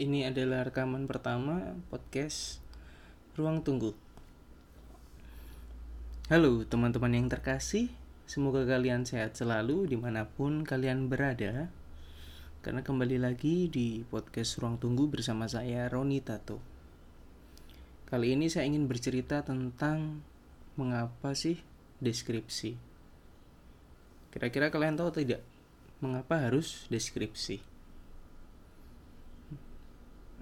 ini adalah rekaman pertama podcast Ruang Tunggu. Halo teman-teman yang terkasih, semoga kalian sehat selalu di mana pun kalian berada. Karena kembali lagi di podcast Ruang Tunggu bersama saya Roni Tato. Kali ini saya ingin bercerita tentang mengapa sih deskripsi. Kira-kira kalian tahu tidak mengapa harus deskripsi?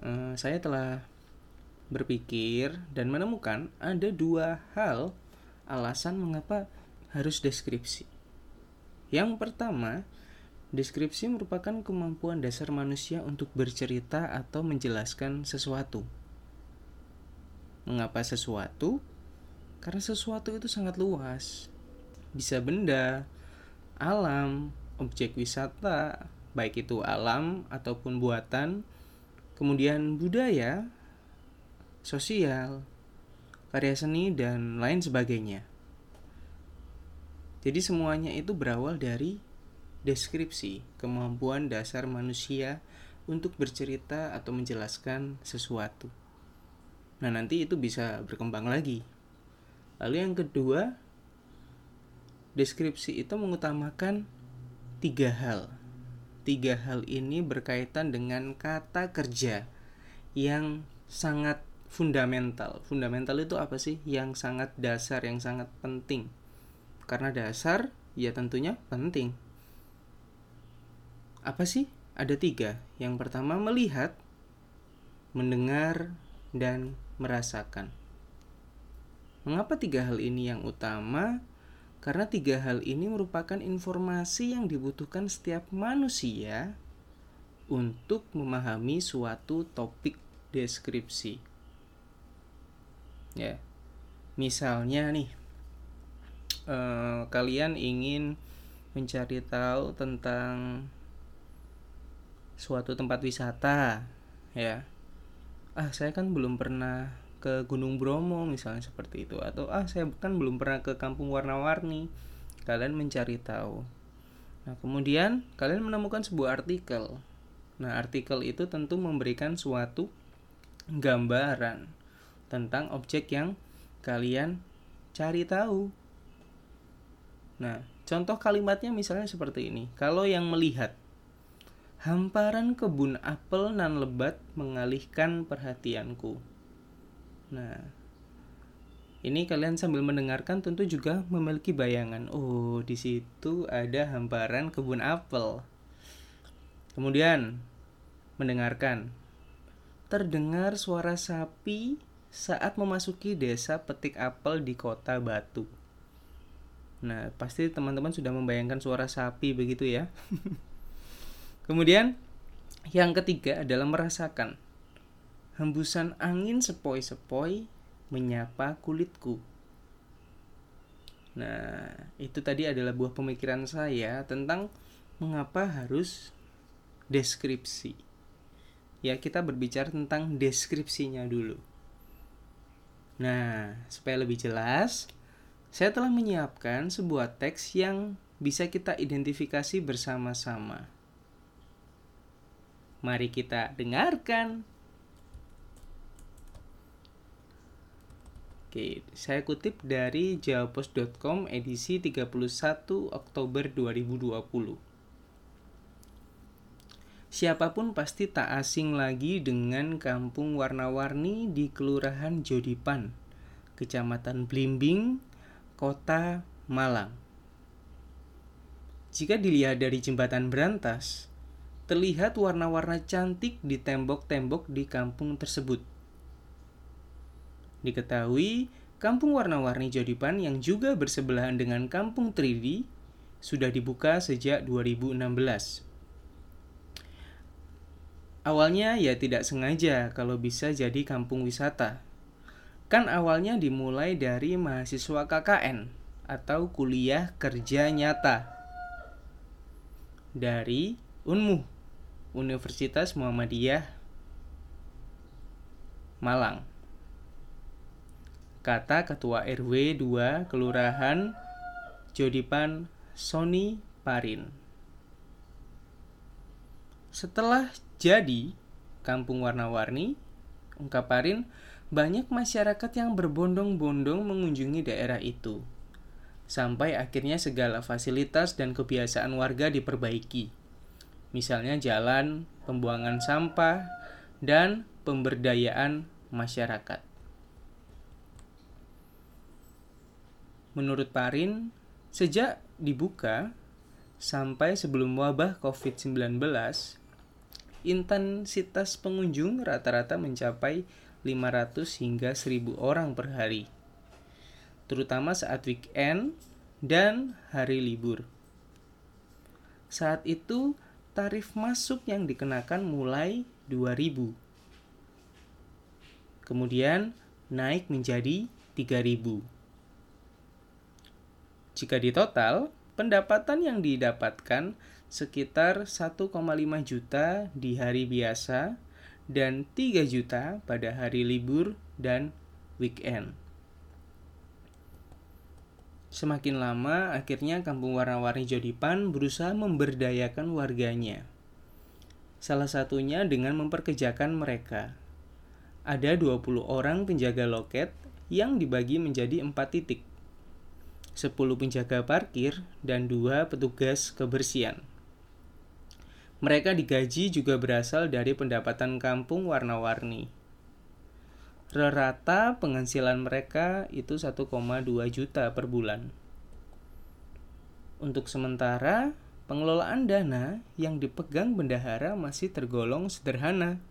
Uh, saya telah berpikir dan menemukan ada dua hal alasan mengapa harus deskripsi. Yang pertama, deskripsi merupakan kemampuan dasar manusia untuk bercerita atau menjelaskan sesuatu. Mengapa sesuatu? Karena sesuatu itu sangat luas. Bisa benda, alam, objek wisata, baik itu alam ataupun buatan, kemudian budaya, sosial, karya seni, dan lain sebagainya. Jadi semuanya itu berawal dari deskripsi, kemampuan dasar manusia untuk bercerita atau menjelaskan sesuatu. Nah, nanti itu bisa berkembang lagi. Lalu yang kedua, deskripsi itu mengutamakan tiga hal tiga hal ini berkaitan dengan kata kerja yang sangat fundamental. Fundamental itu apa sih? Yang sangat dasar, yang sangat penting. Karena dasar, ya tentunya penting. Apa sih? Ada tiga. Yang pertama melihat, mendengar, dan merasakan. Mengapa tiga hal ini yang utama? Karena tiga hal ini merupakan informasi yang dibutuhkan setiap manusia untuk memahami suatu topik deskripsi. Ya, misalnya nih, eh, kalian ingin mencari tahu tentang suatu tempat wisata, ya. Ah, saya kan belum pernah ke Gunung Bromo misalnya seperti itu. Atau ah saya kan belum pernah ke kampung warna-warni. Kalian mencari tahu. Nah kemudian kalian menemukan sebuah artikel. Nah artikel itu tentu memberikan suatu gambaran tentang objek yang kalian cari tahu. Nah contoh kalimatnya misalnya seperti ini. Kalau yang melihat Hamparan kebun apel nan lebat mengalihkan perhatianku. Nah, ini kalian sambil mendengarkan tentu juga memiliki bayangan. Oh, di situ ada hamparan kebun apel. Kemudian mendengarkan. Terdengar suara sapi saat memasuki desa petik apel di kota Batu. Nah, pasti teman-teman sudah membayangkan suara sapi begitu ya. Kemudian yang ketiga adalah merasakan. Hembusan angin sepoi-sepoi menyapa kulitku. Nah, itu tadi adalah buah pemikiran saya tentang mengapa harus deskripsi. Ya, kita berbicara tentang deskripsinya dulu. Nah, supaya lebih jelas, saya telah menyiapkan sebuah teks yang bisa kita identifikasi bersama-sama. Mari kita dengarkan. Oke, saya kutip dari jawapos.com edisi 31 Oktober 2020. Siapa pun pasti tak asing lagi dengan kampung warna-warni di Kelurahan Jodipan, Kecamatan Blimbing, Kota Malang. Jika dilihat dari jembatan berantas, terlihat warna-warna cantik di tembok-tembok di kampung tersebut Diketahui, kampung warna-warni Jodipan yang juga bersebelahan dengan kampung 3D sudah dibuka sejak 2016. Awalnya ya tidak sengaja kalau bisa jadi kampung wisata. Kan awalnya dimulai dari mahasiswa KKN atau kuliah kerja nyata. Dari UNMU, Universitas Muhammadiyah Malang kata Ketua RW 2 Kelurahan Jodipan Sony Parin. Setelah jadi, kampung warna-warni, ungkap Parin, banyak masyarakat yang berbondong-bondong mengunjungi daerah itu. Sampai akhirnya segala fasilitas dan kebiasaan warga diperbaiki. Misalnya jalan, pembuangan sampah, dan pemberdayaan masyarakat. Menurut Parin, sejak dibuka sampai sebelum wabah COVID-19, intensitas pengunjung rata-rata mencapai 500 hingga 1000 orang per hari. Terutama saat weekend dan hari libur. Saat itu tarif masuk yang dikenakan mulai 2000. Kemudian naik menjadi 3000. Jika ditotal, pendapatan yang didapatkan sekitar 1,5 juta di hari biasa dan 3 juta pada hari libur dan weekend. Semakin lama, akhirnya kampung warna-warni Jodipan berusaha memberdayakan warganya. Salah satunya dengan memperkejakan mereka. Ada 20 orang penjaga loket yang dibagi menjadi 4 titik. 10 penjaga parkir dan 2 petugas kebersihan. Mereka digaji juga berasal dari pendapatan kampung warna-warni. Rata penghasilan mereka itu 1,2 juta per bulan. Untuk sementara, pengelolaan dana yang dipegang bendahara masih tergolong sederhana.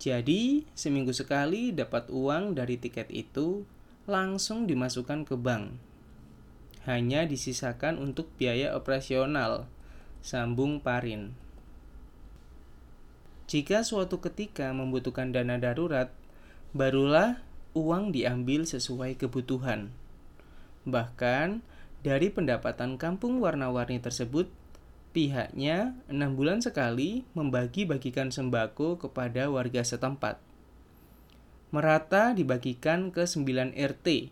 Jadi, seminggu sekali dapat uang dari tiket itu langsung dimasukkan ke bank. Hanya disisakan untuk biaya operasional sambung Parin. Jika suatu ketika membutuhkan dana darurat, barulah uang diambil sesuai kebutuhan. Bahkan, dari pendapatan kampung warna-warni tersebut, pihaknya enam bulan sekali membagi-bagikan sembako kepada warga setempat. Merata dibagikan ke 9 RT,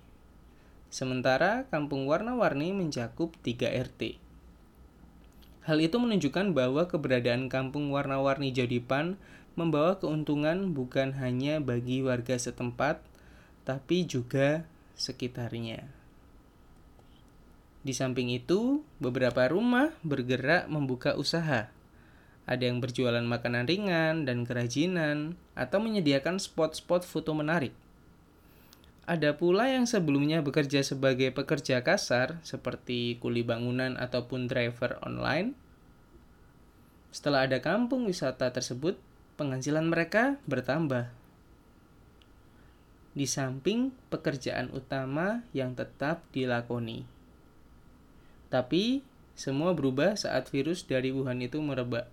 sementara kampung warna-warni mencakup 3 RT. Hal itu menunjukkan bahwa keberadaan kampung warna-warni Jodipan membawa keuntungan bukan hanya bagi warga setempat, tapi juga sekitarnya. Di samping itu, beberapa rumah bergerak membuka usaha. Ada yang berjualan makanan ringan dan kerajinan, atau menyediakan spot-spot foto menarik. Ada pula yang sebelumnya bekerja sebagai pekerja kasar seperti kuli bangunan ataupun driver online. Setelah ada kampung wisata tersebut, penghasilan mereka bertambah. Di samping pekerjaan utama yang tetap dilakoni. Tapi semua berubah saat virus dari Wuhan itu merebak.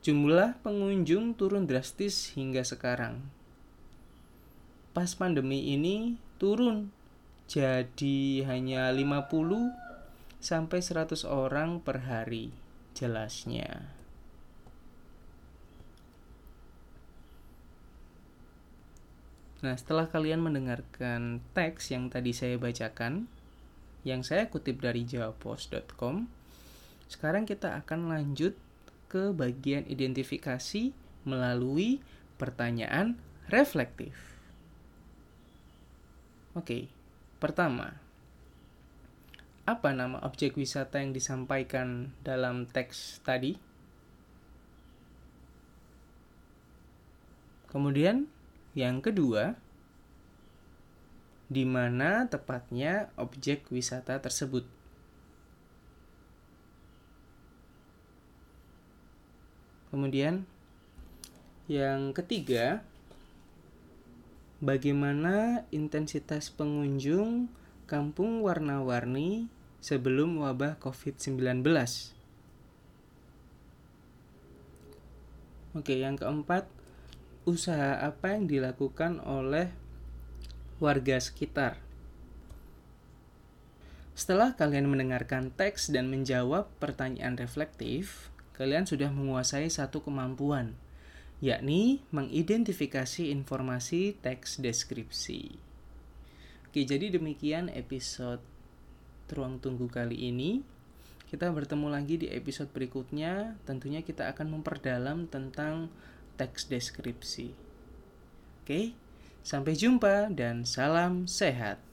Jumlah pengunjung turun drastis hingga sekarang pas pandemi ini turun jadi hanya 50 sampai 100 orang per hari jelasnya. Nah, setelah kalian mendengarkan teks yang tadi saya bacakan, yang saya kutip dari jawapos.com, sekarang kita akan lanjut ke bagian identifikasi melalui pertanyaan reflektif. Oke, pertama, apa nama objek wisata yang disampaikan dalam teks tadi? Kemudian, yang kedua, di mana tepatnya objek wisata tersebut? Kemudian, yang ketiga, bagaimana intensitas pengunjung kampung warna-warni sebelum wabah COVID-19. Oke, yang keempat, usaha apa yang dilakukan oleh warga sekitar? Setelah kalian mendengarkan teks dan menjawab pertanyaan reflektif, kalian sudah menguasai satu kemampuan, yakni mengidentifikasi informasi teks deskripsi. Oke, jadi demikian episode Ruang Tunggu kali ini. Kita bertemu lagi di episode berikutnya. Tentunya kita akan memperdalam tentang teks deskripsi. Oke, sampai jumpa dan salam sehat.